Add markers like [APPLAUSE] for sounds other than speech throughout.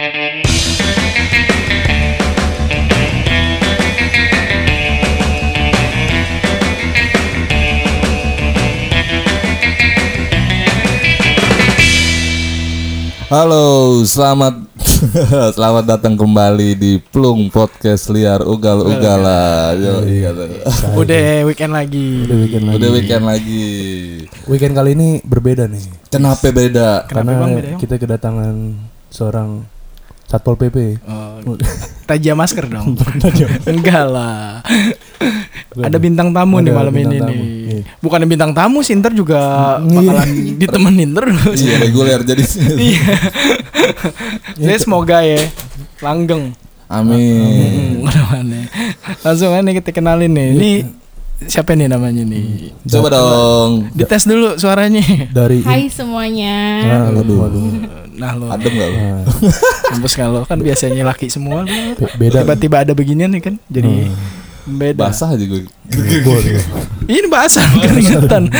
Halo, selamat [LAUGHS] selamat datang kembali di Plung Podcast Liar Ugal-Ugala. Yo, iya. tuh. Udah weekend lagi. Udah weekend lagi. Udah weekend lagi. Weekend kali ini berbeda nih. Kenapa beda? Kenapa karena bang beda, Bang? kita kedatangan seorang satpol pp. Oh, tajam masker dong. [LAUGHS] Enggak lah. Ada bintang tamu nih Ada malam bintang ini tamu, nih. iya. Bukan bintang tamu sih, ntar juga Iya. bakalan ditemenin terus. Iya, reguler jadi. Iya. [LAUGHS] Jadi semoga ya langgeng. Amin. Hmm, ya. Langsung aja nih kita kenalin nih. Ini siapa nih namanya nih? Coba dong. Dites dulu suaranya. Dari Hai semuanya. Nah, waduh, waduh. Nah lo, Adem gak lu? Nah, kampus kalau kan biasanya laki semua beda. Tiba-tiba ada beginian nih kan, jadi beda. Basah aja gue. Ini basah keringetan.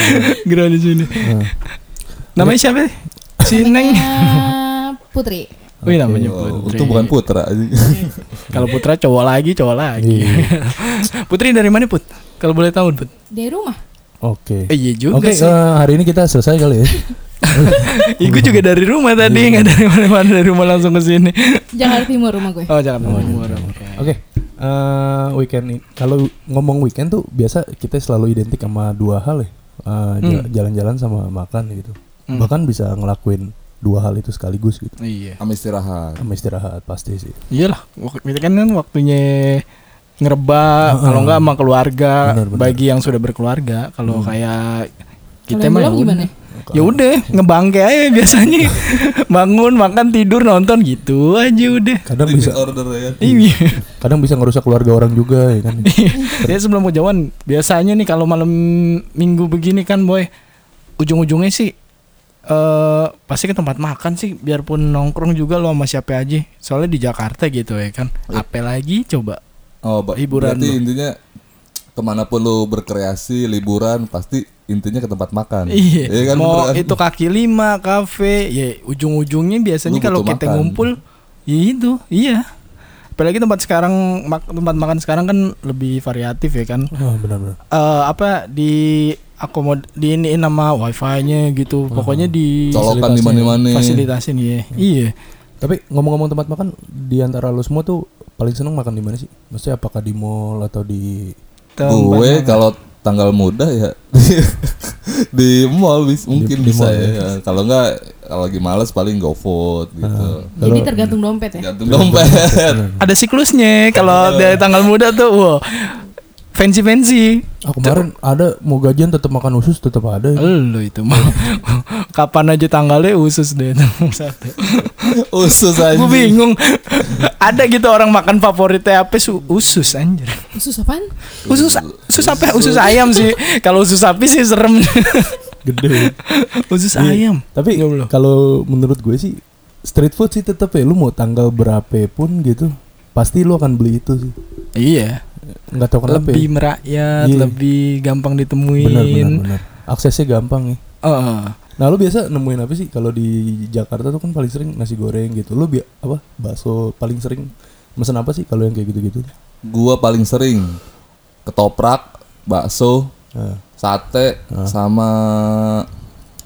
Gerak di sini. Nah, Namanya siapa? Si Neng. Namanya Putri. Wih namanya Oh, Putri. itu bukan putra. Kalau Putra cowok lagi, cowok lagi. Iya. [LAUGHS] Putri dari mana Put? Kalau boleh tahu Put. Dari rumah. Oke. Eh, iya juga Oke, sih. eh, hari ini kita selesai kali ya. [LAUGHS] Gue juga dari rumah tadi, nggak dari mana-mana dari rumah langsung ke sini. Jakarta Timur rumah gue. Oh, jangan Timur. Oke. Oke. eh, weekend ini kalau ngomong weekend tuh biasa kita selalu identik sama dua hal ya. Eh, jala- Jalan-jalan sama makan gitu. Hmm. Bahkan bisa ngelakuin dua hal itu sekaligus gitu. Iya. Sama istirahat. Sama istirahat pasti sih. Iyalah, itu kan kan waktunya ngerebak kalau nggak sama keluarga Benar, benar. bagi yang sudah berkeluarga kalau kayak kita mah ya gimana? Ya udah ngebangke aja biasanya. [LAUGHS] Bangun makan tidur nonton gitu aja udah. Kadang bisa. order ya. iya. Kadang bisa ngerusak keluarga orang juga ya kan. [LAUGHS] ya sebelum mau jawan biasanya nih kalau malam minggu begini kan boy ujung-ujungnya sih eh pasti ke tempat makan sih biarpun nongkrong juga lo sama siapa aja. Soalnya di Jakarta gitu ya kan? Apa lagi? Coba Oh, Hiburan berarti lu. intinya ke mana pun lu berkreasi, liburan, pasti intinya ke tempat makan. Iya, kan, mau beneran? itu kaki lima, kafe, ya ujung-ujungnya biasanya Lu kalau kita makan. ngumpul, ya itu, iya. Apalagi tempat sekarang, mak- tempat makan sekarang kan lebih variatif ya kan. Oh, benar-benar. Eh apa di akomod di ini nama wifi-nya gitu, pokoknya di colokan di mana-mana. fasilitasin ya. Iya. Tapi ngomong-ngomong tempat makan di antara lo semua tuh paling seneng makan di mana sih? Maksudnya apakah di mall atau di Tempat Gue kalau tanggal muda ya [LAUGHS] di mall bis, mungkin di bisa mall ya. Kalau enggak kalau lagi males paling GoFood gitu. Jadi tergantung dompet ya. Gantung dompet. [LAUGHS] ada siklusnya kalau dari tanggal muda tuh, wow, fancy fancy. Ah kemarin ada mau gajian tetap makan usus tetap ada. ya. Lu itu mah [LAUGHS] kapan aja tanggalnya usus deh satu. Usus aja. Gue bingung. Ada gitu orang makan favoritnya apa su- usus anjir. Khusus apaan? Usus usus apa? Usus ayam sih. Kalau usus sapi sih serem. Gede. usus Iya. ayam. Tapi kalau menurut gue sih street food sih tetap ya lu mau tanggal berapa pun gitu pasti lu akan beli itu sih. Iya. Nggak tahu kenapa. Lebih ya. merakyat, Iya. lebih gampang ditemuin. Benar benar benar. Aksesnya gampang ya. Heeh. Nah lu biasa nemuin apa sih kalau di Jakarta tuh kan paling sering nasi goreng gitu. Lu bi apa bakso paling sering mesen apa sih kalau yang kayak gitu-gitu? Gua paling sering ketoprak, bakso, Nah, sate sama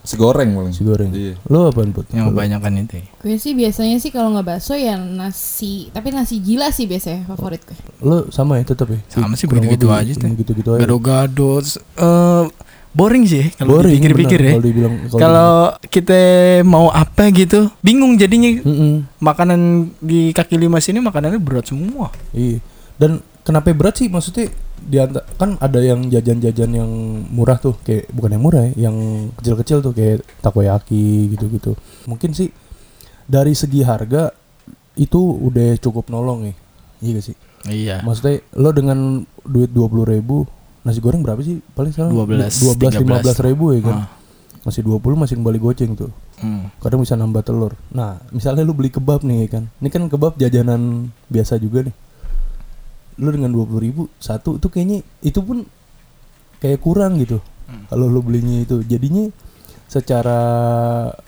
si goreng paling. nasi goreng. Iya. Lu apaan put? Yang kebanyakan itu. ya. Gue sih biasanya sih kalau nggak bakso ya nasi, tapi nasi gila sih biasanya favorit gue. Lu sama ya tetap ya? Sama sih begitu-gitu aja sih. Gitu-gitu aja. Gado-gado. eh boring sih kalau dipikir-pikir ya. Kalau dibilang Kalau kita mau apa gitu, bingung jadinya Mm-mm. makanan di kaki lima sini makanannya berat semua. Iya. Dan kenapa berat sih maksudnya di kan ada yang jajan-jajan yang murah tuh kayak bukan yang murah ya, yang kecil-kecil tuh kayak takoyaki gitu-gitu. Mungkin sih dari segi harga itu udah cukup nolong ya. Iya gak sih? Iya. Maksudnya lo dengan duit dua puluh ribu nasi goreng berapa sih? Paling sekarang 12, dua belas lima belas ribu ya kan? Ah. masih 20 masih kembali goceng tuh. Hmm. kadang bisa nambah telur. Nah misalnya lu beli kebab nih ya kan? Ini kan kebab jajanan biasa juga nih. Lu dengan dua puluh ribu satu tuh kayaknya itu pun kayak kurang gitu. Kalau lu belinya itu. Jadinya secara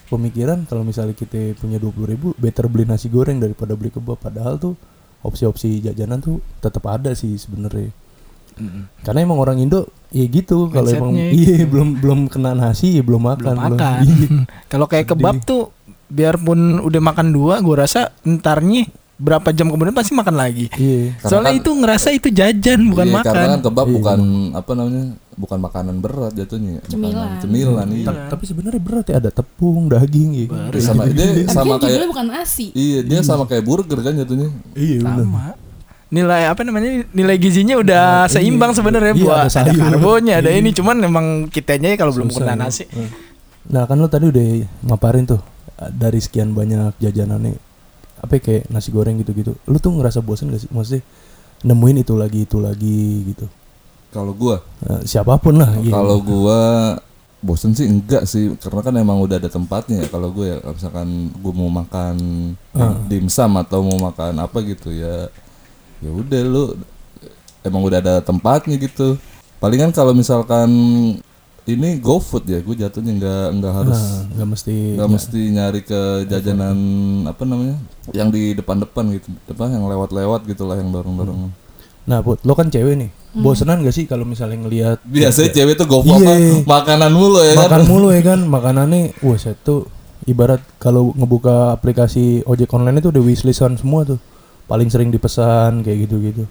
pemikiran kalau misalnya kita punya 20.000 ribu better beli nasi goreng daripada beli kebab. Padahal tuh opsi-opsi jajanan tuh tetap ada sih sebenarnya karena emang orang Indo ya gitu kalau emang iya gitu. [LAUGHS] belum belum kena nasi ya belum makan belum makan. Iya. [LAUGHS] Kalau kayak kebab tuh biarpun udah makan dua, gue rasa entarnya berapa jam kemudian pasti makan lagi. iya Soalnya kan- itu ngerasa itu jajan bukan Iya, makan. Karena kan kebab Iya. bukan apa namanya? Bukan makanan berat jatuhnya. Makanan Cemilan. Cemilan iya. Ta- tapi sebenarnya berat ya ada tepung daging? Dia sama dia Tapi sama kayak bukan nasi. Iya, dia sama kayak burger kan jatuhnya. iya bener. Nilai apa namanya? Nilai gizinya udah seimbang sebenarnya Iya, buat ada ada, sayur. karbonya, ada Iya. ini cuman memang kitanya kalau belum kena ya. nasi. Nah kan lo tadi udah ngaparin tuh uh, dari sekian banyak jajanan nih apa ya, kayak nasi goreng gitu-gitu. Lu tuh ngerasa bosen gak sih? Maksudnya nemuin itu lagi itu lagi gitu. Kalau gua, Uh, siapa pun lah. iya. kalau gua bosen sih enggak sih karena kan emang udah ada tempatnya ya kalau gue ya misalkan gue mau makan Ah. dimsum atau mau makan apa gitu ya ya udah lu emang udah ada tempatnya gitu. Palingan kalau misalkan ini GoFood ya gue jatuhnya nggak nggak harus Nah, nggak mesti nggak mesti nyari ke jajanan apa namanya yang di depan-depan gitu depan yang lewat-lewat gitulah yang dorong-dorong Nah, Put, lo kan cewek nih. Bosenan gak sih kalau misalnya ngelihat biasanya cewek tuh GoFood Iya. makanan mulu ya makan kan mulu ya kan? Makanannya wah saya tuh ibarat kalau ngebuka aplikasi ojek online itu udah wishlistan semua tuh paling sering dipesan kayak gitu-gitu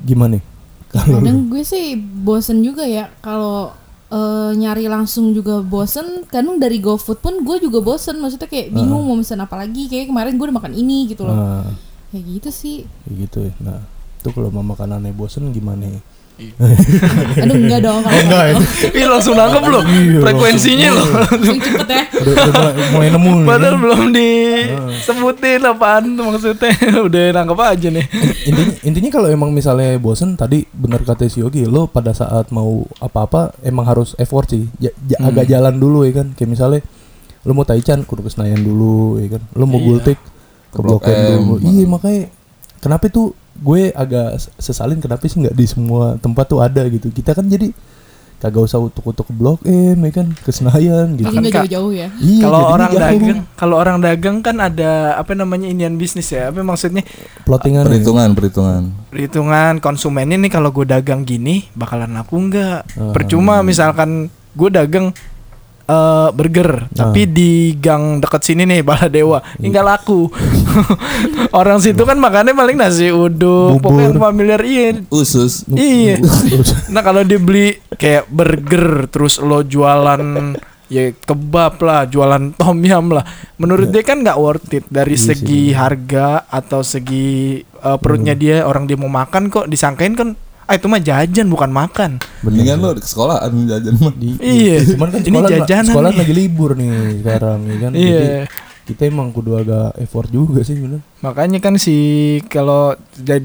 gimana nih kalau? Kadang gue sih bosen juga ya kalau eh, nyari langsung juga bosen. Kadang dari GoFood pun gue juga bosen. Maksudnya kayak bingung mau pesan apa lagi. Kayak kemarin gue udah makan ini gitu loh. nah, Kayak gitu sih. kayak gitu ya nah itu kalau mau makanannya bosen gimana ya? Aduh enggak dong kalau [LAUGHS] enggak ya? Ih langsung nangkep loh Iya, frekuensinya loh. langsung cepet ya. udah, udah mulai, mulai nemu nih Padahal belum disebutin apaan tuh maksudnya. [LAUGHS] Udah nangkep aja nih. intinya intinya kalau emang misalnya bosen tadi bener kata si Yogi lo pada saat mau apa-apa emang harus effort sih Ja- ja- agak jalan dulu ya kan kayak misalnya lo mau Taichan kudu ke Senayan dulu ya kan lo mau Iya. Gultik ke Blok M. dulu iya makanya kenapa tuh gue agak sesalin kenapa sih nggak di semua tempat tuh ada gitu kita kan jadi kagak usah utuk-utuk ke Blok M ya kan ke Senayan gitu Kan, jauh-jauh ya. iya Kalau orang jauh. dagang, kalau orang dagang kan ada apa namanya inian bisnis ya. Apa maksudnya plottingan ya. perhitungan perhitungan perhitungan konsumennya nih kalau gue dagang gini bakalan laku nggak? Ah. Percuma misalkan gue dagang eh, burger tapi di gang deket sini nih [LAUGHS] Baladewa ini nggak laku. [LAUGHS] Orang situ kan makannya paling nasi uduk, Bubur. pokoknya yang familiar iya. usus Iya. [LAUGHS] Nah kalau dibeli kayak burger terus lo jualan ya kebab lah, jualan tom yum lah. Menurut dia kan nggak worth it dari Iya segi harga atau segi uh, perutnya dia orang dia mau makan kok disangkain kan ah itu mah jajan bukan makan. mendingan lo di sekolahan jajan mah Di- Iya. Cuman kan Ini sekolah, jajanan sekolah nih. lagi libur nih sekarang ya kan. Jadi Iya. kita emang kudu agak effort juga sih bener. Makanya kan si kalau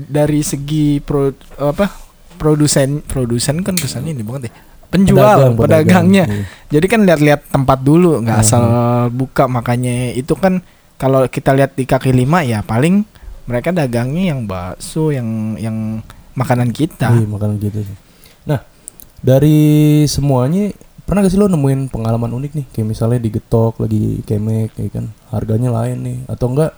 dari segi pro, apa produsen produsen kan kesannya ini banget ya. Penjual, Pedagang, pedagangnya. pedagang, Jadi kan lihat-lihat tempat dulu, nggak Hmm. asal buka. Makanya itu kan kalau kita lihat di kaki lima ya paling mereka dagangnya yang bakso, yang yang makanan kita. Iya makanan gitu sih. Nah dari semuanya pernah gak sih lo nemuin pengalaman unik nih kayak misalnya digetok lagi kemek ya kan harganya lain nih atau enggak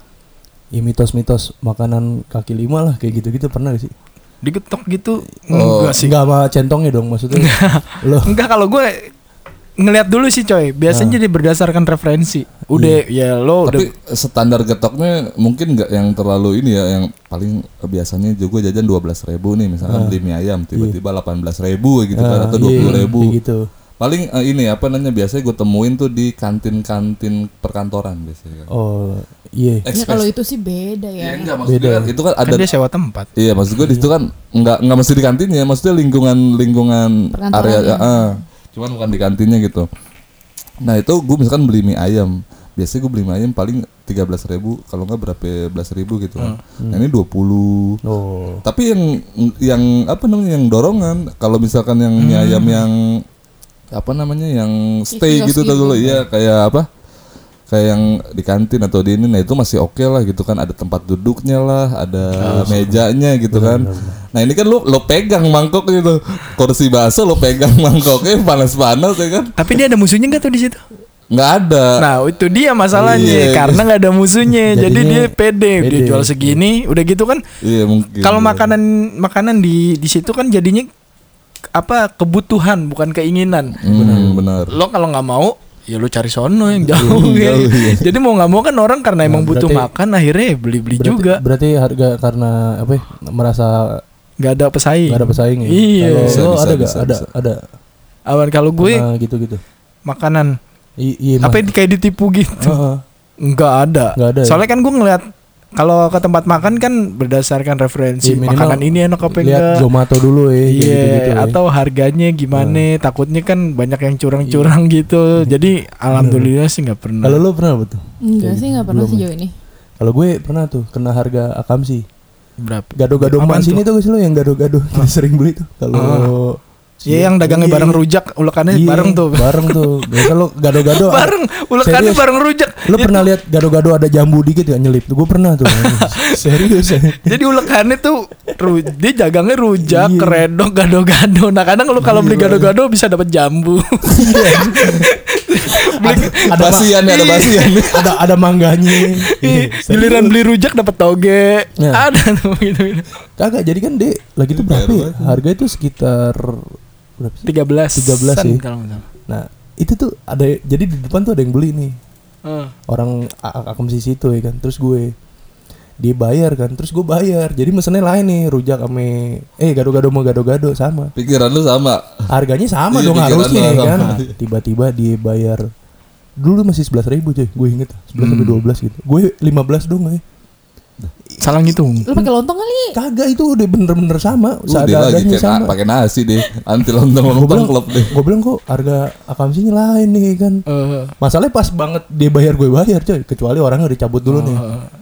ya mitos-mitos makanan kaki lima lah kayak gitu-gitu pernah gak sih? Digetok gitu Oh, enggak sih. Enggak sama centongnya dong maksudnya. lo Enggak kalau gue ngelihat dulu sih coy. Biasanya Ah. jadi berdasarkan referensi. Udah ya lo udah tapi standar getoknya mungkin nggak yang terlalu ini ya yang paling biasanya juga jajan dua belas ribu nih misalkan beli mie ayam tiba-tiba delapan belas ribu gitu kan Ah, atau dua iya, puluh ribu gitu. paling eh, ini apa namanya biasanya gue temuin tuh di kantin-kantin perkantoran biasanya kan. Oh iya. Ya kalau itu sih beda Ya, ya. enggak maksud Beda kan ya. itu kan kan ada dia sewa tempat. Iya, maksud gue di situ kan nggak nggak mesti di kantinnya, maksudnya lingkungan lingkungan area, ya. Cuman bukan di kantinnya gitu. Nah itu gue misalkan beli mie ayam, biasanya gue beli mie ayam paling tiga belas ribu, kalau nggak berapa belas ribu gitu kan. Nah ini 20 Oh. Tapi yang yang apa namanya yang dorongan, kalau misalkan yang mie ayam yang apa namanya yang stay Kios gitu gitu. dulu, iya kayak apa? Kayak yang di kantin atau di ini nah itu masih oke lah gitu kan. Ada tempat duduknya lah ada mejanya gitu kan. Nah ini kan lu lo pegang mangkok gitu. Kursi bakso lo pegang [LAUGHS] mangkoknya panas-panas ya kan. Tapi dia ada musuhnya nggak tuh di situ? nggak ada. Nah itu dia masalahnya. Iya. karena nggak ada musuhnya, [LAUGHS] jadi dia pede, dia pede. jual segini, udah gitu kan. iya mungkin. Kalau makanan makanan di di situ kan jadinya apa kebutuhan bukan keinginan. Hmm, benar. Lo kalau nggak mau ya lu cari sono yang jauh, ya. [LAUGHS] jauh, iya. Jadi mau nggak mau kan orang karena emang Nah, butuh berarti- makan akhirnya beli beli Berarti, juga, Berarti harga karena apa? ya, Merasa nggak ada pesaing. nggak ada pesaing ya. Iya. Bisa, lo bisa, ada gak? bisa, ada ada. Awan kalau gue Pernah gitu-gitu. makanan I- Iya. apa kayak ditipu gitu. Heeh. Nggak ada. Nggak ada ya? Soalnya kan gue ngeliat kalau ke tempat makan kan berdasarkan referensi Iya, minimal makanan ini enak apa Lihat enggak. Zomato dulu ya. kayak Iya, gitu-gitu ya. atau harganya gimana? Takutnya kan banyak yang curang-curang gitu. Jadi alhamdulillah sih nggak pernah. Kalau lo pernah betul? Enggak sih nggak pernah sejauh ini. Kalau gue pernah tuh kena harga akamsi. Berapa? Gado-gado emas tuh? ini tuh sih lo yang gado-gado kita [LAUGHS] sering beli tuh. Kalau Iya yang dagangnya Iya. bareng rujak, ulekannya Iya, bareng tuh. Bareng tuh. Biasa lo gado-gado. [LAUGHS] bareng, ulekannya Serius? bareng rujak. Lo pernah lihat gado-gado ada jambu dikit gak nyelip? Tuh gue pernah tuh. [LAUGHS] Serius ya. Jadi ulekannya tuh ru- dia dagangnya rujak, Iya. keredok, [LAUGHS] gado-gado. Nah kadang lu kalau beli gado-gado bisa dapat jambu. beli, Ada basian ya ada Iya. basian ada ada mangganya. Giliran beli rujak dapat toge. Nah. Ada tuh gitu. Kagak jadi kan dek lagi tuh berapa ya? Harga itu sekitar berapa sih? 13 13 sih. kalau nggak salah. Nah itu tuh ada jadi di depan tuh ada yang beli nih Heeh. orang akamsi situ ya kan terus gue dia bayar kan terus gue bayar jadi mesennya lain nih rujak ame eh gado-gado mau gado-gado sama pikiran lu sama harganya sama Iya, dong harusnya ya kan sama. tiba-tiba dia bayar dulu masih sebelas ribu coy gue inget sebelas sampai Hmm. dua belas gitu gue lima belas dong ya Salah ngitung. Lu pakai lontong kali? kagak itu udah bener-bener sama. Dia lagi kayak sama. na- pakai nasi deh. Anti lontong lontong bilang, klub deh. gue bilang kok harga akamsinya lain nih kan. Eh, masalahnya pas banget dia bayar gue bayar coy. Kecuali orangnya udah cabut dulu nih.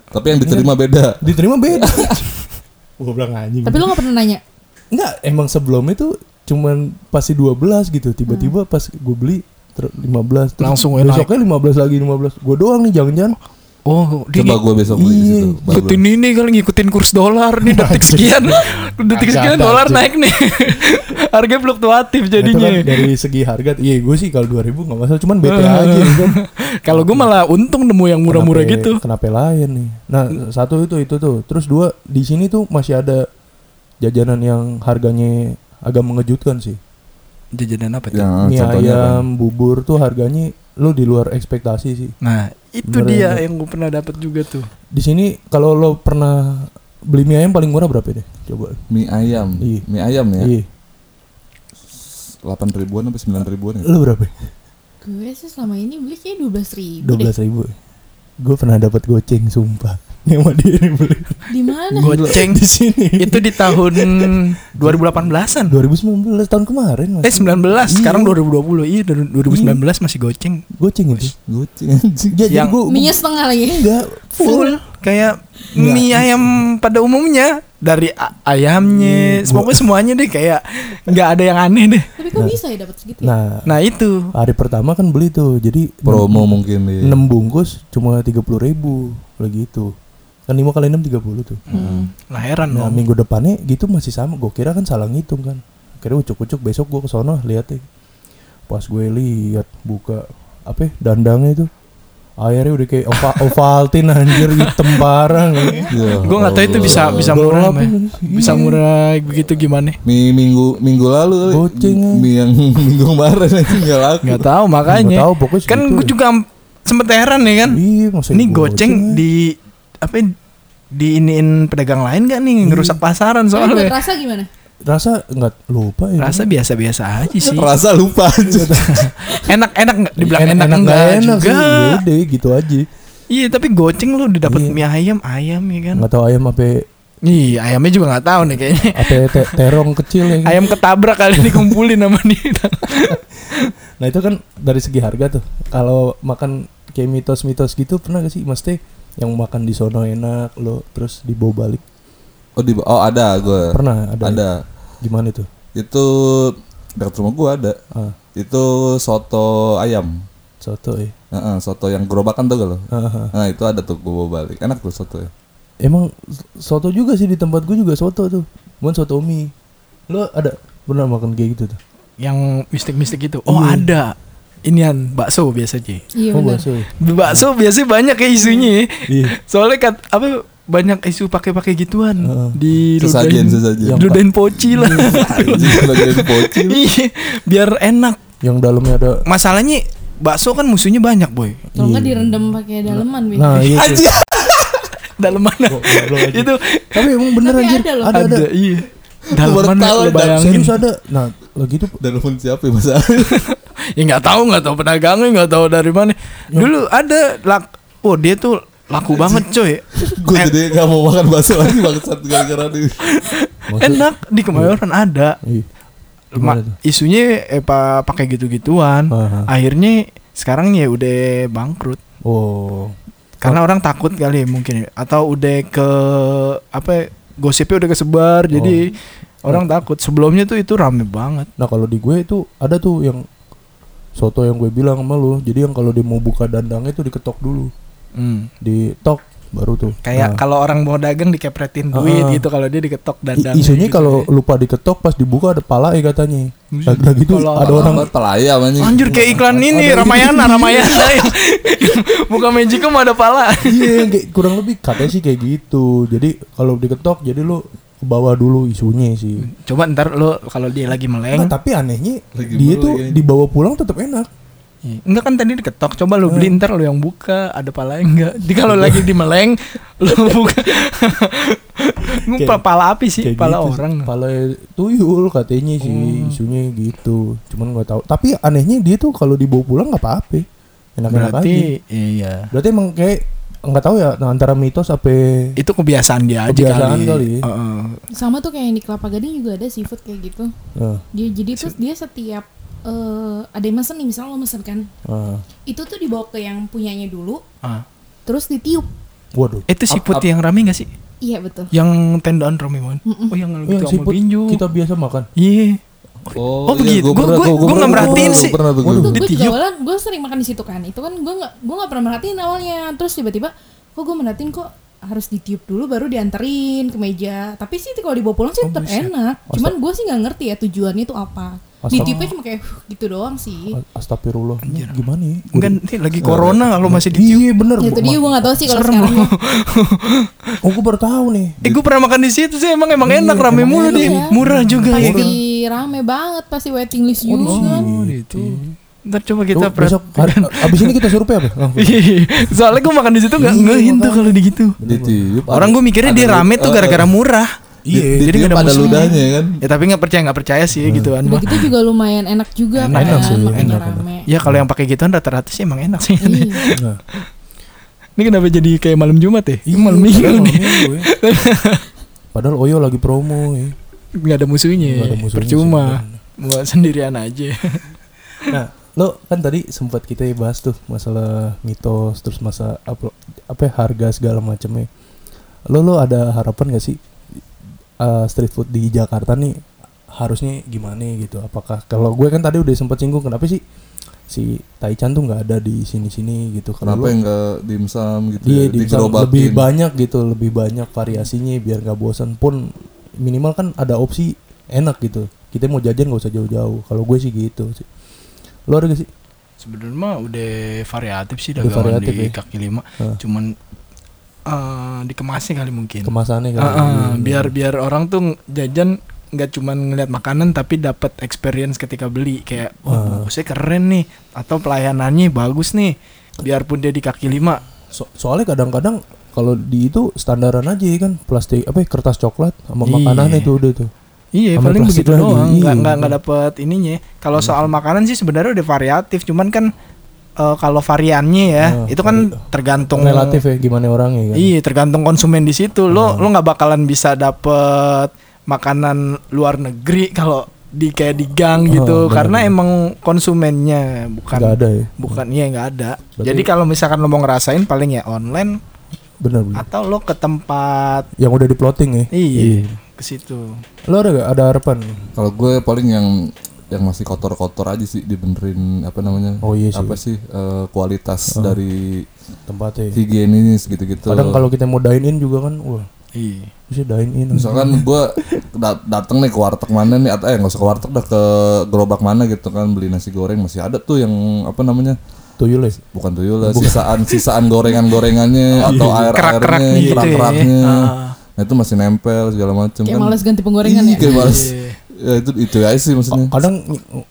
Tapi yang diterima beda. Diterima beda. [LAUGHS] Gue bilang anjing. Tapi lu gak pernah nanya. Enggak, emang sebelumnya tuh cuman pasti 12 gitu. Tiba-tiba pas gue beli ter- 15 terus Langsung naik. besoknya 15 lagi 15. Gue doang nih jangan-jangan. Oh, dia coba gue besok beli di Iya, situ baru. ngikutin ini kali ngikutin kurs dolar nih detik sekian [LAUGHS] detik sekian dolar naik nih [LAUGHS] harga fluktuatif Itu jadinya kan dari segi harga, iya gue sih kalau 2000 nggak masalah, cuman bete aja kan. [LAUGHS] kalau gue malah untung nemu yang murah-murah Kenapa- gitu Kenapa lain nih? Nah, satu itu itu tuh. Terus dua di sini tuh masih ada jajanan yang harganya agak mengejutkan sih. jajanan apa tuh yang Mie ayam, bubur tuh harganya lo di luar ekspektasi sih. nah itu Beneran dia ada. yang gue pernah dapat juga tuh Di sini kalau lo pernah beli mie ayam paling murah berapa deh? Coba. mie ayam Iya. mie ayam ya Iya. delapan ribuan sampai sembilan ribuan ya Lo berapa? Gue sih selama ini beli kayak 12 ribu Dua belas ribu. Gue pernah dapat goceng sumpah. [LAUGHS] Yang nih beli. Di mana? goceng? di sini. itu di tahun [LAUGHS] 2018an 2019 tahun kemarin eh mas. 19 sekarang 2020 iya dari 2019 masih goceng. Goceng itu. goceng. Ya, [LAUGHS] jadi Yang- gua- gua- Minyak setengah lagi. enggak. Full kayak Nggak. mie ayam pada umumnya dari ayamnya Hmm, pokoknya semuanya deh kayak nggak ada yang aneh deh Tapi kok bisa ya dapat segitu? ya? Nah, nah itu hari pertama kan beli tuh. Jadi promo mungkin 6 bungkus cuma 30 ribu lagi itu. Kan 5 kali 6 30 tuh. Hmm. lah heran Nah, dong minggu depannya gitu masih sama. Gue kira kan salah ngitung kan. Akhirnya ucuk-ucuk besok gue ke sono lihat deh. Pas gue lihat buka apa ya, dandangnya itu airnya udah kayak ova, Ovaltine anjir hitam parang Ya gue nggak tahu itu bisa bisa murah ini. bisa Iya. murah begitu gimana mie minggu minggu lalu ya. mie yang [LAUGHS] minggu kemarin nggak laku nggak tahu makanya Nggak tahu, pokoknya kan gue ya. juga sempet heran nih kan Iya, ini goceng ya. di apa ya, diiniin pedagang lain gak Iya. nih ngerusak pasaran Tapi buat soalnya rasa gimana? Rasa nggak lupa ya. rasa biasa-biasa aja sih rasa lupa aja [LAUGHS] enak-enak nggak dibilang enak, nggak enggak enak juga sih. Ya gitu aja. iya tapi goceng lu udah dapet Iya. mie ayam ayam ya kan Nggak tahu ayam apa Iya, ayamnya juga nggak tahu nih kayaknya. apa te- terong kecil ya. kan. Ayam ketabrak kali ini kumpulin sama dia. [LAUGHS] Nah itu kan dari segi harga tuh. Kalau makan kayak mitos-mitos gitu pernah gak sih Mas Teh yang makan di sono enak lo terus dibawa balik? Oh di oh ada gue Pernah ada. ada Gimana itu? itu dekat rumah gua ada Ah, itu soto ayam soto ya. Heeh, soto yang gerobakan tuh kalau. Heeh. Nah itu ada tuh gue bawa balik. Enak tuh soto ya. Emang soto juga sih di tempat gue juga soto tuh. Bukan soto mie. Lo ada pernah makan kayak gitu tuh? Yang mistik-mistik itu. Oh, Iya. ada. Inian bakso biasa, Ji. Iya oh, bakso. Bakso biasanya banyak ya isunya. Iya. Soalnya kat, apa banyak isu pakai-pakai gituan Heeh. di Sesajen, sesajen. ludahin poci lah. [LAUGHS] Pocil. [LAUGHS] Iya, biar enak. Yang dalamnya ada Masalahnya bakso kan musuhnya banyak, boy. Kalau nggak direndam pakai daleman biasanya. Nah, iya. aja. [LAUGHS] itu Tapi emang bener Tapi anjir. ada loh. Ada, ada. iya. Tahu lo bayangin? Serius ada. Nah, lagi tuh Dan pun siapa ya masa? Ya nggak tahu, nggak tahu pedagangnya, nggak tahu dari mana. Dulu ada lak, oh dia tuh laku banget coy. [LAUGHS] gue jadi gak mau makan bakso lagi bangsat gara-gara ini. [LAUGHS] maksud- Enak di Kemayoran ada. Iya. Ma- Gimana tuh? isunya eh pa- pakai gitu-gituan. Aha. Akhirnya sekarang ya udah bangkrut. Oh. Karena orang takut kali ya mungkin ya. atau udah ke apa ya, gosipnya udah kesebar jadi orang takut. Sebelumnya tuh itu rame banget. Nah, kalau di gue itu ada tuh yang soto yang gue bilang sama lu. Jadi yang kalau dia mau buka dandangnya itu diketok dulu. Hmm. Ditok baru tuh. Kayak Nah, kalau orang mau dagang dikepretin Ah, duit ah. gitu kalau dia diketok dandang. isunya gitu kalau ya. lupa diketok pas dibuka ada pala ya katanya. Lagi gitu Kalau- ada orang pelaya anjing. Anjir kayak iklan ini Ada- Ramayana Ramayana yang [LAUGHS] buka Magicom ada pala. iya kayak kurang lebih katanya sih kayak gitu. Jadi kalau diketok jadi lu ke bawah dulu isunya sih. Coba ntar lo kalau dia lagi meleng. Nah, tapi anehnya Lagi dia tuh kayaknya. dibawa pulang tetap enak. Iya. Enggak kan tadi diketok, coba lu beli ntar lu yang buka, ada pala enggak. Jadi kalau lagi di meleng, [LAUGHS] lu buka. Ini Kayak- pala api sih, Kayak pala gitu. orang. Pala tuyul katanya sih Hmm. isunya gitu. Cuman nggak tahu. Tapi anehnya dia tuh kalau dibawa pulang nggak apa-apa. Enak-enak aja. Berarti iya. Berarti emang kayak nggak tahu ya nah, antara mitos apa Itu kebiasaan dia aja Kebiasaan kali. kali. Heeh. Sama tuh kayak yang di Kelapa Gading juga ada seafood kayak gitu. Nah, Dia jadi tuh dia setiap eh, ada yang mesen nih misalnya lo mesen kan, nah. itu tuh dibawa ke yang punyanya dulu, Ah. terus ditiup. Waduh. Itu siput yang rame gak sih? Iya betul. Yang tendaan rame banget. Mm-mm. Oh yang Yang gitu sama siput binju. kita biasa makan. Iya. Oh, Oh, begitu. Gua- pernah gua- tuh, gua nggak pernah, merhatiin sih. Pernah tuh Waduh. gua. Tuh gue juga gue sering makan di situ kan. Itu kan gue nggak gue nggak pernah merhatiin awalnya. Terus tiba-tiba kok gue merhatiin kok harus ditiup dulu baru dianterin ke meja. Tapi sih kalau dibawa pulang sih Oh, tetap enak. Cuman gue sih nggak ngerti ya tujuannya itu apa. Astag- Ditiupnya cuma kayak "Huh," gitu doang sih. Astagfirullah. Ini Gimana ya? Gua Enggak nih lagi corona kalau masih di Iya bener. Ya, itu Bu. dia gue nggak tahu sih kalau sekarang. loh. Oh gue baru tahu nih. Eh gue pernah makan di situ sih emang emang Iya, enak rame emang mulu. Iya. Murah juga ya. Pasti rame banget pasti waiting list Oh, juga kan. gitu. Ntar coba kita Tuh, besok hari- [LAUGHS] abis ini kita survei apa? Langsung. Iya, Soalnya gue makan di situ nggak Iya, ngehin tuh kalau di gitu. Ditiup. Orang gue mikirnya dia rame tuh gara-gara murah. Iya, jadi jadi nggak ada musuhnya. ludahnya kan. Ya tapi nggak percaya nggak percaya sih gituan Udah mah. gitu juga lumayan enak juga Enak kan. sih, makanya enak, rame. Ya kalau yang pakai gituan rata-rata sih emang enak sih. Iya. Nah. [LAUGHS] Ini kenapa jadi kayak malam Jumat ya? Iya, malam minggu padahal nih. malam minggu ya. [LAUGHS] Padahal Oyo lagi promo ya. Nggak ada musuhnya. Nggak ada musuhnya Percuma. sih, Mau sendirian aja. [LAUGHS] Nah, lo kan tadi sempat kita bahas tuh masalah mitos terus masa apa apa ya, harga segala macamnya. Lo lo ada harapan gak sih uh, street food di Jakarta nih harusnya gimana gitu? Apakah kalau gue kan tadi udah sempat singgung kenapa sih si Taichan tuh nggak ada di sini-sini gitu? Kenapa yang enggak dimsum gitu Iya, ya, di digerobakin. lebih banyak gitu, lebih banyak variasinya biar nggak bosan pun minimal kan ada opsi enak gitu. Kita mau jajan nggak usah jauh-jauh. Kalau gue sih gitu sih. Lo ada gak sih? Sebenarnya mah udah variatif sih Udah dagangan variatif di ya? kaki lima. Hah. Cuman eh, dikemasnya kali mungkin. Kemasannya kan? Ah, ah, Iya, biar biar orang tuh jajan nggak cuman ngeliat makanan tapi dapat experience ketika beli kayak Ah. wah bagusnya keren nih atau pelayanannya bagus nih biarpun dia di kaki lima So- soalnya kadang-kadang kalau di itu standaran aja ya kan plastik apa ya, kertas coklat sama Iya. makanannya itu udah tuh. iya paling begitu lagi, doang iya. nggak nggak nggak dapet ininya kalau soal makanan sih sebenarnya udah variatif cuman kan eh, kalau variannya ya Ah, itu kan vari- tergantung Relatif ya gimana orangnya kan. Iya, tergantung konsumen di situ. Lo Hmm. lo nggak bakalan bisa dapet makanan luar negeri kalau di kayak di gang Oh, gitu karena emang konsumennya bukan Nggak ada ya. bukan iya nggak ada. Berarti- Jadi kalau misalkan lo mau ngerasain paling ya online Benar-benar. atau lo ke tempat Yang udah di plotting ya. iya ke situ. Lo ada gak ada harapan? Kalau gue paling yang yang masih kotor-kotor aja sih dibenerin apa namanya? Oh iya sih. Apa sih eh, kualitas dari tempatnya. higienis gitu-gitu. Kadang kalau kita mau dine in juga kan, wah Iya. bisa dine in. misalkan gua da- dateng nih ke warteg mana nih atau eh nggak usah ke warteg dah ke gerobak mana gitu kan beli nasi goreng masih ada tuh yang apa namanya tuyul ya. bukan tuyul lah sisaan sisaan gorengan gorengannya [LAUGHS] atau air Kerak-kerak airnya gitu ya. kerak keraknya Ah. nah itu masih nempel segala macam Kayak kan males ganti penggorengan Iya, ya. kayak males ya itu itu aja sih maksudnya. Kadang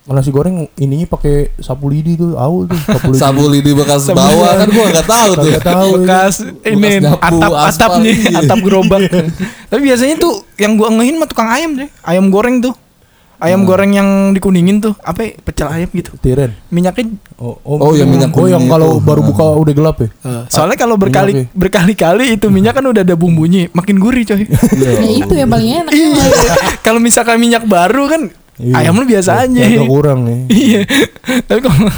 nasi goreng ininya pakai sapu lidi tuh, au tuh. [LAUGHS] Sapu lidi. sabu lidi bekas bawah kan gua nggak tahu tuh. Kagak tahu. bekas ini nyapu atap aspal, atapnya iya. atap gerobak. [LAUGHS] Tapi biasanya tuh yang gua ngehin mah tukang ayam deh ayam goreng tuh ayam goreng yang dikuningin tuh apa ya, pecel ayam gitu Tiren. minyaknya Oh, Oh, yang minyak Oh, yang kalau itu. baru buka udah gelap ya. soalnya kalau berkali ya? berkali-kali itu minyak kan udah ada bumbunya makin gurih coy Ya itu yang paling enak. iya kalau misalkan minyak baru kan Iya. ayam lu biasa aja Agak kurang ya. iya tapi kalau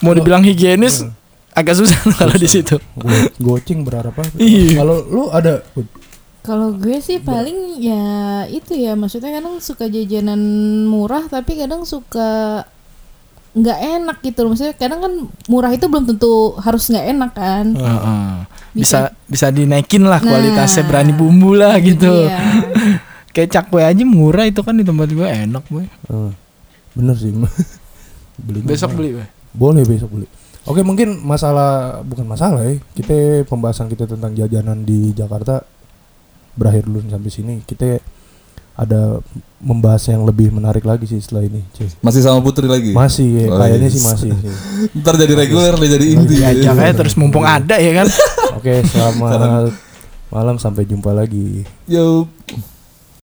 mau dibilang higienis agak susah [LAUGHS] kalau di situ Go- Goceng berharap apa? Iya. Kalau lu ada Kalau gue sih paling ya itu ya maksudnya kadang suka jajanan murah tapi kadang suka nggak enak gitu loh. Maksudnya kadang kan murah itu belum tentu harus nggak enak kan. Heeh. bisa bisa dinaikin lah kualitasnya Nah. berani bumbu lah gitu Iya. [LAUGHS] kayak cakwe aja murah itu kan di tempat gue enak gue Eh, bener sih. [LAUGHS] beli besok beli gue Boleh besok beli. Oke mungkin masalah bukan masalah ya. Kita pembahasan kita tentang jajanan di Jakarta berakhir dulu sampai sini. Kita ada membahas yang lebih menarik lagi sih setelah ini. cuy. masih sama putri lagi Masih ya, Oh, kayaknya iya. sih masih. [LAUGHS] sih. ntar jadi reguler jadi inti diajak aja terus mumpung ada ya kan Oke, selamat malam sampai jumpa lagi. Yo.